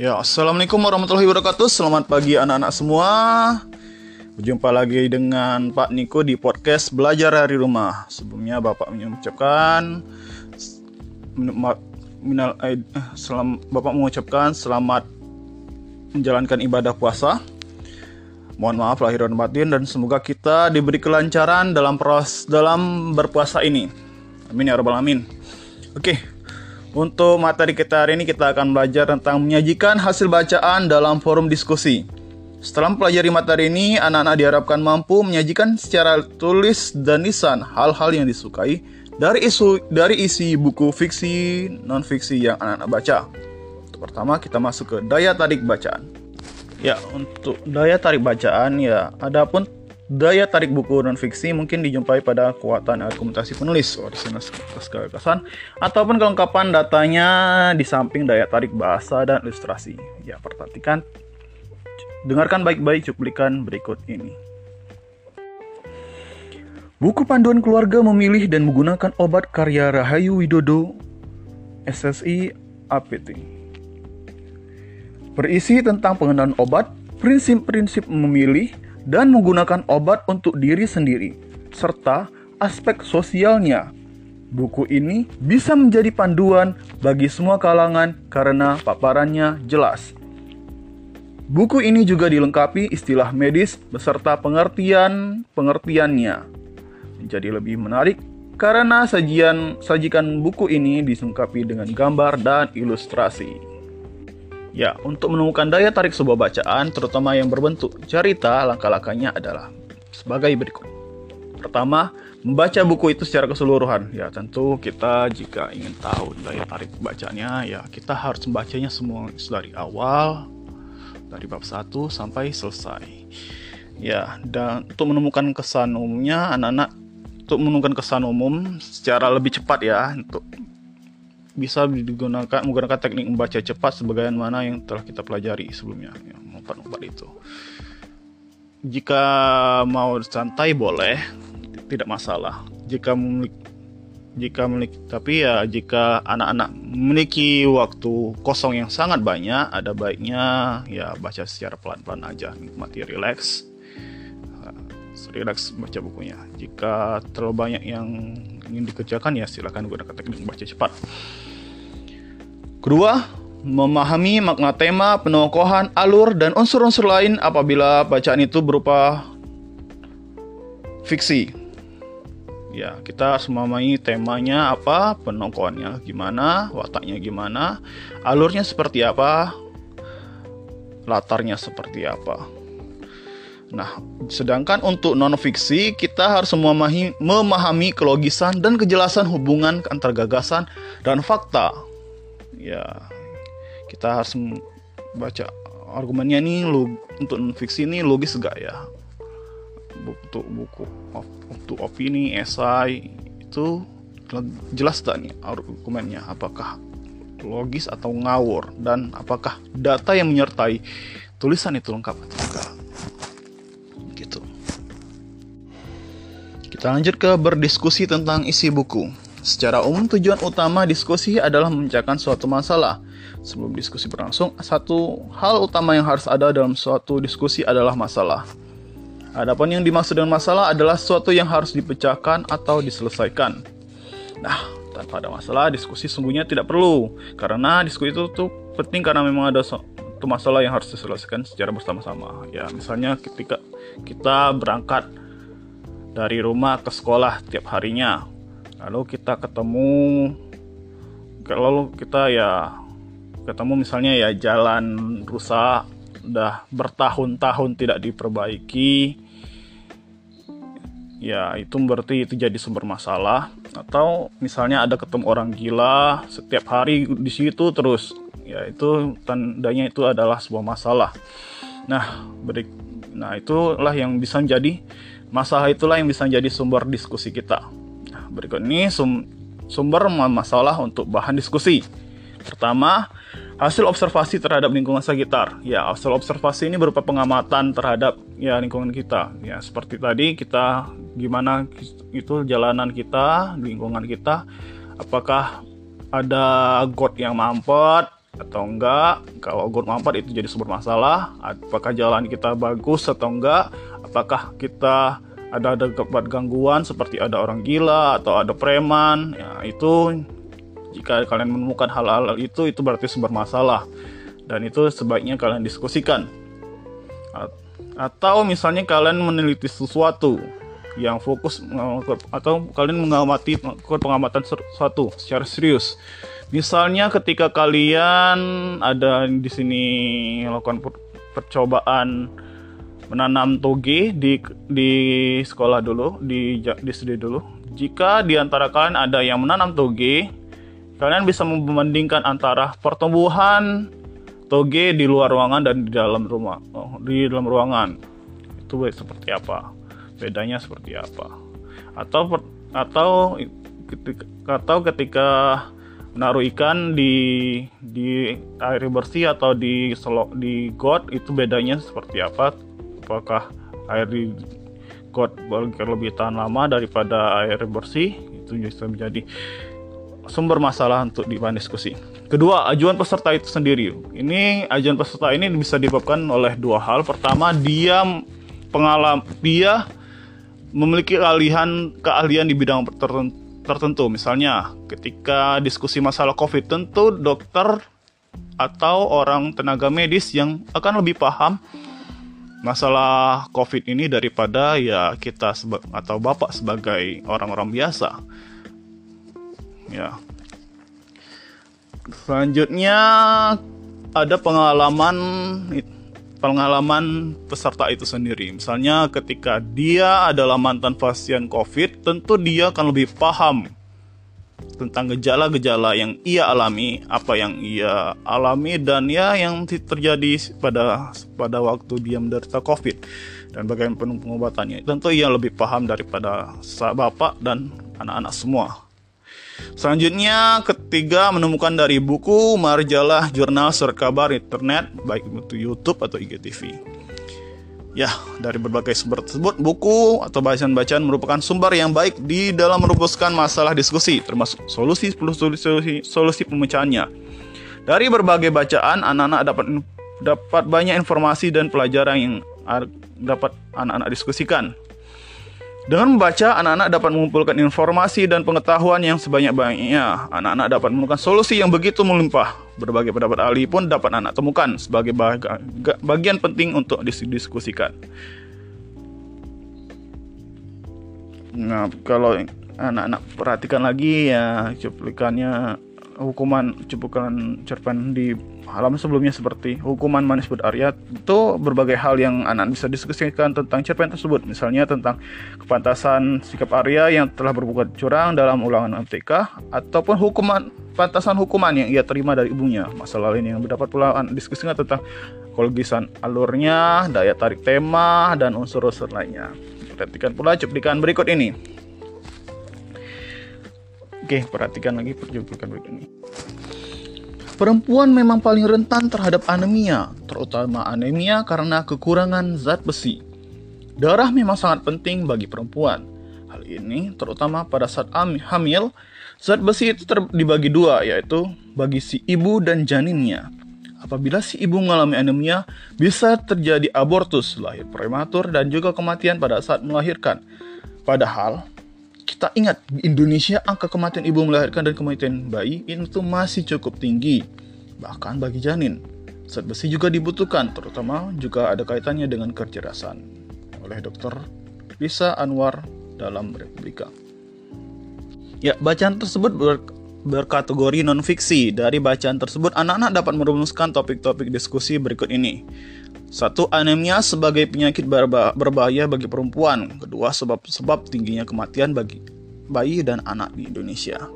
Ya, Assalamualaikum warahmatullahi wabarakatuh Selamat pagi anak-anak semua Berjumpa lagi dengan Pak Niko di podcast Belajar Dari Rumah Sebelumnya Bapak mengucapkan eh, Bapak mengucapkan selamat menjalankan ibadah puasa Mohon maaf lahir dan batin dan semoga kita diberi kelancaran dalam pros dalam berpuasa ini. Amin ya rabbal alamin. Oke, untuk materi kita hari ini kita akan belajar tentang menyajikan hasil bacaan dalam forum diskusi. Setelah mempelajari materi ini, anak-anak diharapkan mampu menyajikan secara tulis dan lisan hal-hal yang disukai dari isu dari isi buku fiksi non fiksi yang anak-anak baca. Untuk pertama kita masuk ke daya tarik bacaan. Ya, untuk daya tarik bacaan ya, adapun Daya tarik buku non-fiksi mungkin dijumpai pada kekuatan argumentasi penulis, orisinalitas gagasan, ataupun kelengkapan datanya di samping daya tarik bahasa dan ilustrasi. Ya, perhatikan, dengarkan baik-baik cuplikan berikut ini. Buku panduan keluarga memilih dan menggunakan obat karya Rahayu Widodo, SSI APT. Berisi tentang pengenalan obat, prinsip-prinsip memilih, dan menggunakan obat untuk diri sendiri, serta aspek sosialnya. Buku ini bisa menjadi panduan bagi semua kalangan karena paparannya jelas. Buku ini juga dilengkapi istilah medis beserta pengertian pengertiannya. Menjadi lebih menarik karena sajian sajikan buku ini disengkapi dengan gambar dan ilustrasi. Ya, untuk menemukan daya tarik sebuah bacaan, terutama yang berbentuk cerita, langkah-langkahnya adalah sebagai berikut. Pertama, membaca buku itu secara keseluruhan. Ya, tentu kita jika ingin tahu daya tarik bacanya, ya kita harus membacanya semua dari awal, dari bab 1 sampai selesai. Ya, dan untuk menemukan kesan umumnya, anak-anak untuk menemukan kesan umum secara lebih cepat ya, untuk bisa digunakan menggunakan teknik membaca cepat sebagaimana yang telah kita pelajari sebelumnya. Ya, empat-empat itu. Jika mau santai boleh tidak masalah. Jika memiliki jika memiliki tapi ya jika anak-anak memiliki waktu kosong yang sangat banyak ada baiknya ya baca secara pelan-pelan aja nikmati relax relax baca bukunya. Jika terlalu banyak yang ingin dikerjakan ya silakan gunakan teknik membaca cepat Kedua, memahami makna tema, penokohan, alur, dan unsur-unsur lain apabila bacaan itu berupa fiksi. Ya, kita harus memahami temanya apa, penokohannya gimana, wataknya gimana, alurnya seperti apa, latarnya seperti apa. Nah, sedangkan untuk non-fiksi, kita harus memahami, memahami kelogisan dan kejelasan hubungan antar gagasan dan fakta ya kita harus baca argumennya nih lo untuk fiksi ini logis gak ya? Untuk buku untuk opini esai itu jelas tak nih argumennya? Apakah logis atau ngawur? Dan apakah data yang menyertai tulisan itu lengkap atau enggak? Gitu. Kita lanjut ke berdiskusi tentang isi buku Secara umum tujuan utama diskusi adalah memecahkan suatu masalah. Sebelum diskusi berlangsung, satu hal utama yang harus ada dalam suatu diskusi adalah masalah. Adapun yang dimaksud dengan masalah adalah sesuatu yang harus dipecahkan atau diselesaikan. Nah, tanpa ada masalah, diskusi sungguhnya tidak perlu. Karena diskusi itu tuh penting karena memang ada suatu masalah yang harus diselesaikan secara bersama-sama. Ya, misalnya ketika kita berangkat dari rumah ke sekolah tiap harinya, lalu kita ketemu lalu kita ya ketemu misalnya ya jalan rusak udah bertahun-tahun tidak diperbaiki. Ya itu berarti itu jadi sumber masalah. Atau misalnya ada ketemu orang gila setiap hari di situ terus. Ya itu tandanya itu adalah sebuah masalah. Nah beri nah itulah yang bisa menjadi masalah itulah yang bisa menjadi sumber diskusi kita Berikut ini sum sumber masalah untuk bahan diskusi. Pertama, hasil observasi terhadap lingkungan sekitar. Ya, hasil observasi ini berupa pengamatan terhadap ya lingkungan kita. Ya, seperti tadi kita gimana itu jalanan kita, lingkungan kita, apakah ada got yang mampet atau enggak kalau gor mampet itu jadi sumber masalah apakah jalan kita bagus atau enggak apakah kita ada ada gangguan seperti ada orang gila atau ada preman. Ya itu jika kalian menemukan hal-hal itu itu berarti sumber masalah. Dan itu sebaiknya kalian diskusikan. Atau misalnya kalian meneliti sesuatu yang fokus atau kalian mengamati pengamatan sesuatu secara serius. Misalnya ketika kalian ada di sini melakukan percobaan menanam toge di di sekolah dulu, di di studi dulu. Jika di antara kalian ada yang menanam toge, kalian bisa membandingkan antara pertumbuhan toge di luar ruangan dan di dalam rumah, oh, di dalam ruangan. Itu seperti apa? Bedanya seperti apa? Atau atau atau ketika menaruh ikan di di air bersih atau di selok di got itu bedanya seperti apa? Apakah air di got lebih tahan lama daripada air bersih? Itu bisa menjadi sumber masalah untuk dibahan diskusi. Kedua, ajuan peserta itu sendiri. Ini ajuan peserta ini bisa disebabkan oleh dua hal. Pertama, dia pengalaman dia memiliki keahlian keahlian di bidang tertentu. Misalnya, ketika diskusi masalah COVID, tentu dokter atau orang tenaga medis yang akan lebih paham masalah COVID ini daripada ya kita atau bapak sebagai orang-orang biasa. Ya. Selanjutnya ada pengalaman pengalaman peserta itu sendiri. Misalnya ketika dia adalah mantan pasien COVID, tentu dia akan lebih paham tentang gejala-gejala yang ia alami, apa yang ia alami dan ya yang terjadi pada pada waktu dia menderita COVID dan bagaimana pengobatannya. Tentu ia lebih paham daripada bapak dan anak-anak semua. Selanjutnya, ketiga menemukan dari buku, majalah, jurnal, surat kabar, internet, baik itu YouTube atau IGTV. Ya, dari berbagai sumber tersebut, buku atau bacaan-bacaan merupakan sumber yang baik di dalam merumuskan masalah diskusi, termasuk solusi solusi, solusi pemecahannya. Dari berbagai bacaan, anak-anak dapat dapat banyak informasi dan pelajaran yang dapat anak-anak diskusikan. Dengan membaca, anak-anak dapat mengumpulkan informasi dan pengetahuan yang sebanyak-banyaknya. Anak-anak dapat menemukan solusi yang begitu melimpah. Berbagai pendapat ahli pun dapat anak temukan sebagai bagian penting untuk didiskusikan. Nah, kalau anak-anak perhatikan lagi ya cuplikannya hukuman cuplikan cerpen di halaman sebelumnya seperti hukuman manis Arya itu berbagai hal yang anak bisa diskusikan tentang cerpen tersebut. Misalnya tentang kepantasan sikap Arya yang telah berbuat curang dalam ulangan MTK ataupun hukuman pantasan hukuman yang ia terima dari ibunya. Masalah lain yang mendapat pula diskusikan tentang kologisan alurnya daya tarik tema dan unsur-unsur lainnya. Perhatikan pula cuplikan berikut ini Oke, perhatikan lagi cuplikan berikut ini. Perempuan memang paling rentan terhadap anemia, terutama anemia karena kekurangan zat besi. Darah memang sangat penting bagi perempuan. Hal ini terutama pada saat hamil, zat besi itu dibagi dua, yaitu bagi si ibu dan janinnya. Apabila si ibu mengalami anemia, bisa terjadi abortus, lahir prematur, dan juga kematian pada saat melahirkan. Padahal, kita ingat di Indonesia angka kematian ibu melahirkan dan kematian bayi itu masih cukup tinggi bahkan bagi janin. Zat besi juga dibutuhkan terutama juga ada kaitannya dengan kecerdasan oleh dokter Lisa Anwar dalam Republika. Ya, bacaan tersebut ber berkategori non-fiksi. Dari bacaan tersebut, anak-anak dapat merumuskan topik-topik diskusi berikut ini. Satu, anemia sebagai penyakit berbahaya bagi perempuan. Kedua, sebab-sebab tingginya kematian bagi bayi dan anak di Indonesia.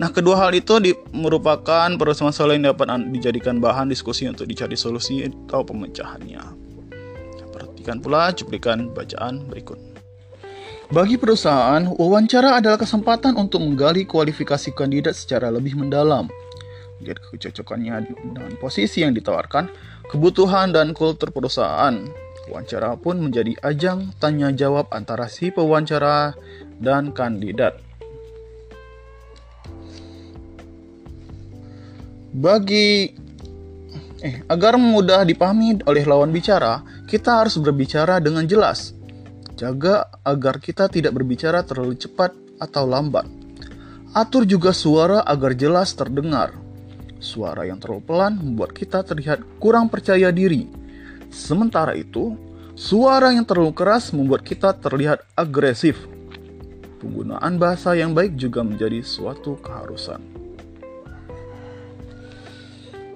Nah, kedua hal itu di, merupakan permasalahan yang dapat dijadikan bahan diskusi untuk dicari solusi atau pemecahannya. Perhatikan pula cuplikan bacaan berikut. Bagi perusahaan, wawancara adalah kesempatan untuk menggali kualifikasi kandidat secara lebih mendalam. Lihat kecocokannya dengan posisi yang ditawarkan, kebutuhan dan kultur perusahaan. Wawancara pun menjadi ajang tanya jawab antara si pewawancara dan kandidat. Bagi Eh, agar mudah dipahami oleh lawan bicara, kita harus berbicara dengan jelas. Jaga agar kita tidak berbicara terlalu cepat atau lambat. Atur juga suara agar jelas terdengar. Suara yang terlalu pelan membuat kita terlihat kurang percaya diri. Sementara itu, suara yang terlalu keras membuat kita terlihat agresif. Penggunaan bahasa yang baik juga menjadi suatu keharusan.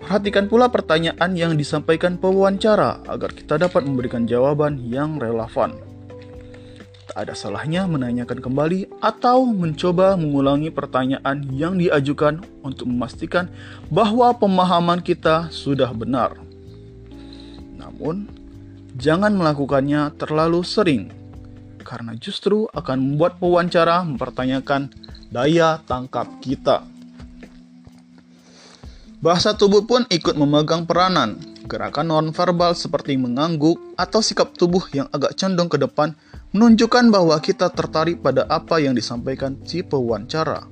Perhatikan pula pertanyaan yang disampaikan pewawancara agar kita dapat memberikan jawaban yang relevan. Tak ada salahnya menanyakan kembali atau mencoba mengulangi pertanyaan yang diajukan untuk memastikan bahwa pemahaman kita sudah benar. Namun, jangan melakukannya terlalu sering karena justru akan membuat pewawancara mempertanyakan daya tangkap kita. Bahasa tubuh pun ikut memegang peranan. Gerakan nonverbal seperti mengangguk atau sikap tubuh yang agak condong ke depan menunjukkan bahwa kita tertarik pada apa yang disampaikan si pewawancara.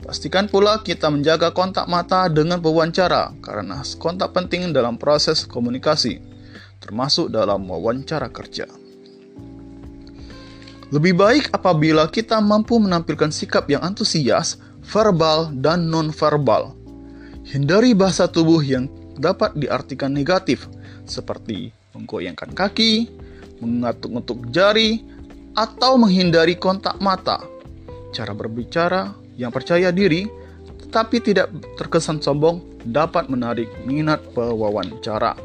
Pastikan pula kita menjaga kontak mata dengan pewawancara karena kontak penting dalam proses komunikasi, termasuk dalam wawancara kerja. Lebih baik apabila kita mampu menampilkan sikap yang antusias, verbal, dan nonverbal Hindari bahasa tubuh yang dapat diartikan negatif, seperti menggoyangkan kaki, mengatuk-ngatuk jari, atau menghindari kontak mata. Cara berbicara yang percaya diri tetapi tidak terkesan sombong dapat menarik minat pewawancara.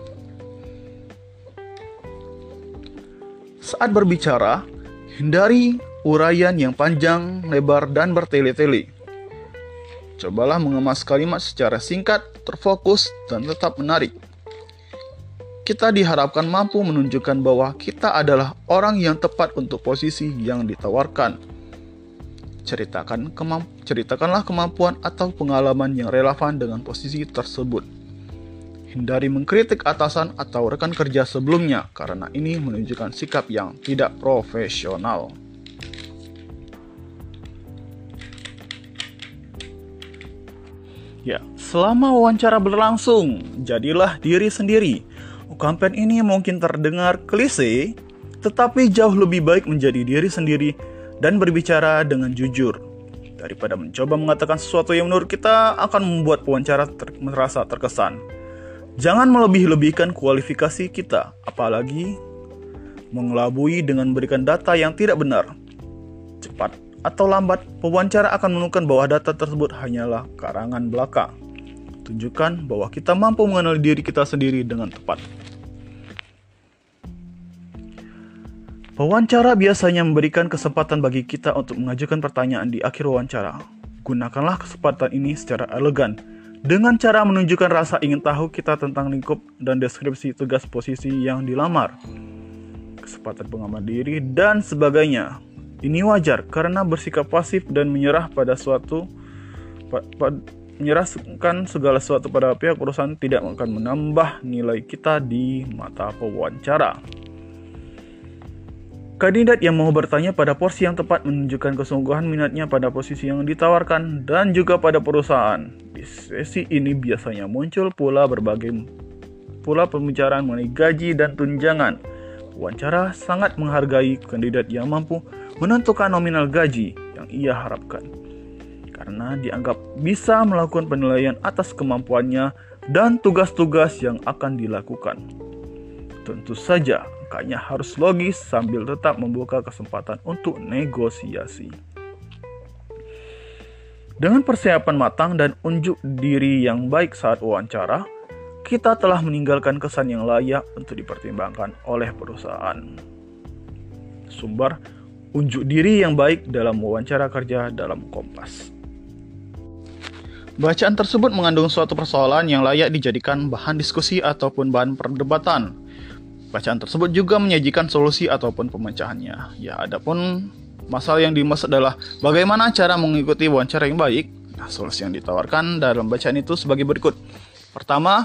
Saat berbicara, hindari uraian yang panjang, lebar, dan bertele-tele. Cobalah mengemas kalimat secara singkat, terfokus, dan tetap menarik. Kita diharapkan mampu menunjukkan bahwa kita adalah orang yang tepat untuk posisi yang ditawarkan. Ceritakan kemamp ceritakanlah kemampuan atau pengalaman yang relevan dengan posisi tersebut. Hindari mengkritik atasan atau rekan kerja sebelumnya, karena ini menunjukkan sikap yang tidak profesional. Ya, selama wawancara berlangsung, jadilah diri sendiri. Ungkapan ini mungkin terdengar klise, tetapi jauh lebih baik menjadi diri sendiri dan berbicara dengan jujur daripada mencoba mengatakan sesuatu yang menurut kita akan membuat wawancara ter merasa terkesan. Jangan melebih-lebihkan kualifikasi kita, apalagi mengelabui dengan memberikan data yang tidak benar. Cepat atau lambat, pewawancara akan menemukan bahwa data tersebut hanyalah karangan belaka. Tunjukkan bahwa kita mampu mengenal diri kita sendiri dengan tepat. Pewawancara biasanya memberikan kesempatan bagi kita untuk mengajukan pertanyaan di akhir wawancara. Gunakanlah kesempatan ini secara elegan dengan cara menunjukkan rasa ingin tahu kita tentang lingkup dan deskripsi tugas posisi yang dilamar, kesempatan pengamat diri, dan sebagainya. Ini wajar karena bersikap pasif dan menyerah pada suatu pa, pa, menyerahkan segala sesuatu pada pihak perusahaan tidak akan menambah nilai kita di mata pewawancara. Kandidat yang mau bertanya pada porsi yang tepat menunjukkan kesungguhan minatnya pada posisi yang ditawarkan dan juga pada perusahaan. Di sesi ini biasanya muncul pula berbagai pula pembicaraan mengenai gaji dan tunjangan. Wawancara sangat menghargai kandidat yang mampu menentukan nominal gaji yang ia harapkan. Karena dianggap bisa melakukan penilaian atas kemampuannya dan tugas-tugas yang akan dilakukan. Tentu saja, angkanya harus logis sambil tetap membuka kesempatan untuk negosiasi. Dengan persiapan matang dan unjuk diri yang baik saat wawancara, kita telah meninggalkan kesan yang layak untuk dipertimbangkan oleh perusahaan. Sumber unjuk diri yang baik dalam wawancara kerja dalam Kompas. Bacaan tersebut mengandung suatu persoalan yang layak dijadikan bahan diskusi ataupun bahan perdebatan. Bacaan tersebut juga menyajikan solusi ataupun pemecahannya. Ya, adapun masalah yang dimaksud adalah bagaimana cara mengikuti wawancara yang baik. Nah, solusi yang ditawarkan dalam bacaan itu sebagai berikut. Pertama,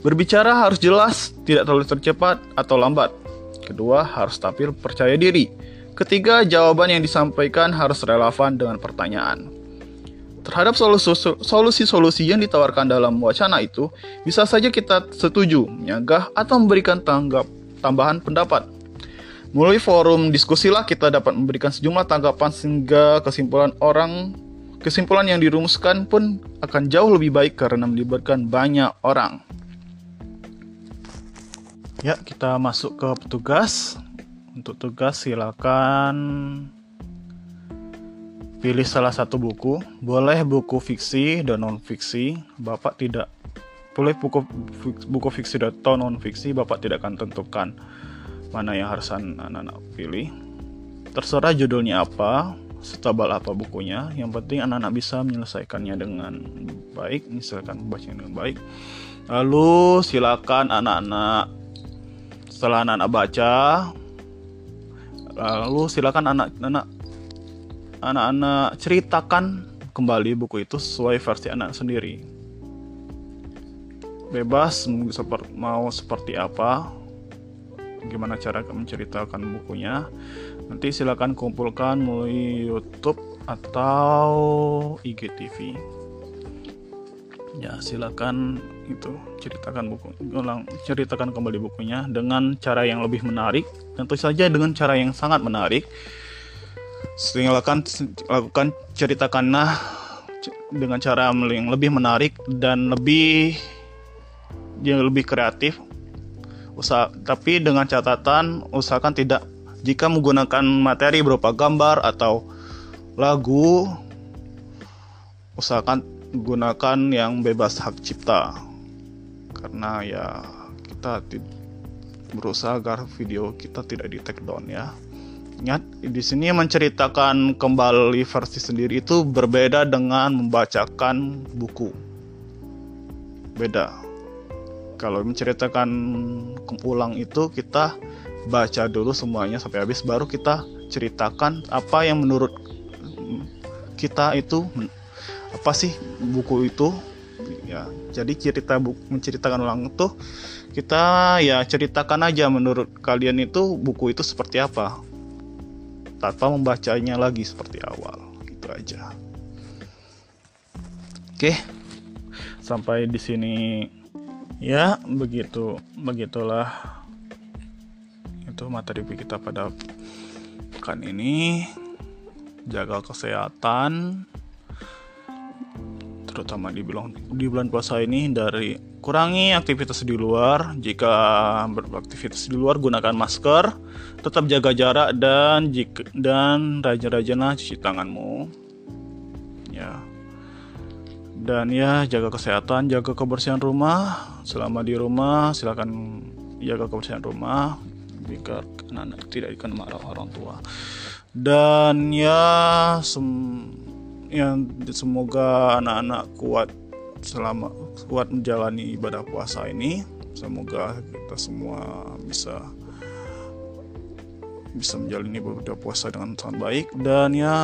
berbicara harus jelas, tidak terlalu tercepat atau lambat. Kedua, harus tampil percaya diri. Ketiga, jawaban yang disampaikan harus relevan dengan pertanyaan. Terhadap solusi-solusi yang ditawarkan dalam wacana itu, bisa saja kita setuju, menyanggah, atau memberikan tanggap tambahan pendapat. Melalui forum diskusilah kita dapat memberikan sejumlah tanggapan sehingga kesimpulan orang kesimpulan yang dirumuskan pun akan jauh lebih baik karena melibatkan banyak orang. Ya, kita masuk ke petugas. Untuk tugas silakan pilih salah satu buku. Boleh buku fiksi dan non fiksi. Bapak tidak boleh buku buku fiksi atau non fiksi. Bapak tidak akan tentukan mana yang harus anak-anak pilih. Terserah judulnya apa, setebal apa bukunya. Yang penting anak-anak bisa menyelesaikannya dengan baik, misalkan membacanya dengan baik. Lalu silakan anak-anak setelah anak-anak baca lalu silakan anak-anak anak-anak ceritakan kembali buku itu sesuai versi anak sendiri. Bebas mau seperti apa gimana cara menceritakan bukunya. Nanti silakan kumpulkan melalui YouTube atau IGTV ya silakan itu ceritakan buku ulang ceritakan kembali bukunya dengan cara yang lebih menarik. Tentu saja dengan cara yang sangat menarik silakan lakukan ceritakanlah dengan cara yang lebih menarik dan lebih yang lebih kreatif. Usah tapi dengan catatan usahakan tidak jika menggunakan materi berupa gambar atau lagu usahakan gunakan yang bebas hak cipta. Karena ya kita berusaha agar video kita tidak di take down ya ingat di sini menceritakan kembali versi sendiri itu berbeda dengan membacakan buku. Beda. Kalau menceritakan ulang itu kita baca dulu semuanya sampai habis baru kita ceritakan apa yang menurut kita itu apa sih buku itu. Ya jadi cerita buku menceritakan ulang itu kita ya ceritakan aja menurut kalian itu buku itu seperti apa tanpa membacanya lagi seperti awal. Gitu aja. Oke. Sampai di sini. Ya begitu begitulah itu materi kita pada pekan ini. Jaga kesehatan terutama di bulan di bulan puasa ini dari kurangi aktivitas di luar. Jika beraktivitas di luar gunakan masker. Tetap jaga jarak dan jika dan rajin-rajinlah cuci tanganmu. Ya. Dan ya jaga kesehatan jaga kebersihan rumah. Selama di rumah silakan jaga kebersihan rumah. Jika anak-anak tidak dikenal marah orang tua. Dan ya sem yang semoga anak-anak kuat selama kuat menjalani ibadah puasa ini semoga kita semua bisa bisa menjalani ibadah puasa dengan sangat baik. Dan ya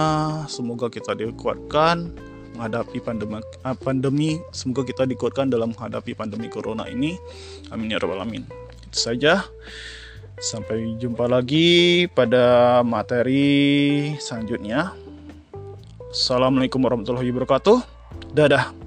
semoga kita dikuatkan menghadapi pandemi pandemi semoga kita dikuatkan dalam menghadapi pandemi corona ini. Amin ya rabbal alamin. Itu saja. Sampai jumpa lagi pada materi selanjutnya. Assalamualaikum warahmatullahi wabarakatuh. Dadah.